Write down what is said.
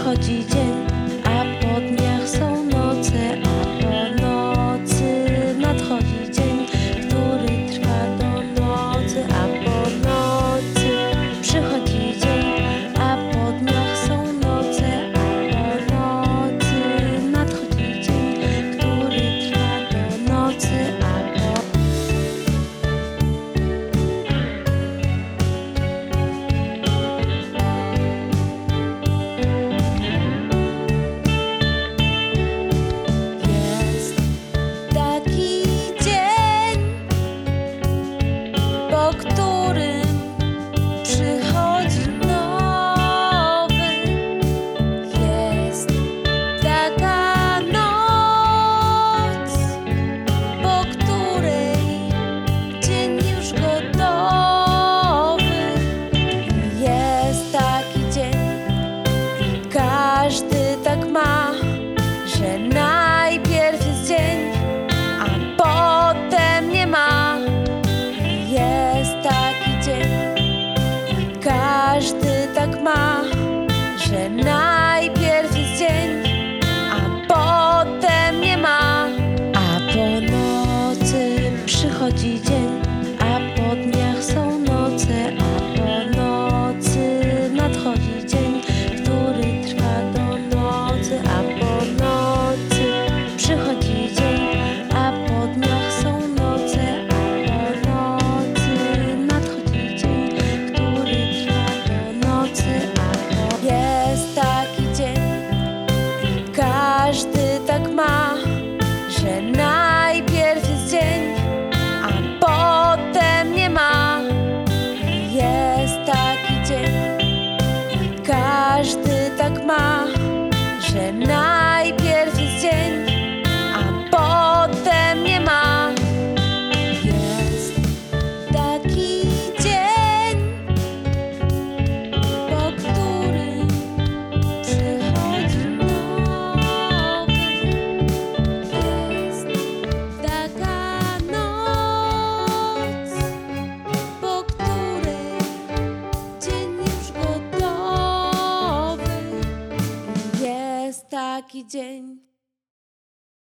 Przychodzi dzień, a po dniach są noce, a po nocy nadchodzi dzień, który trwa do nocy, a po nocy przychodzi dzień, a po dniach są noce, a po nocy nadchodzi dzień, który trwa do nocy, a każdy tak ma że najpierw jest dzień, a potem nie ma. Jest taki dzień, każdy tak ma, że najpierw jest dzień, a potem nie ma. A po nocy przychodzi dzień, każdy taký deň,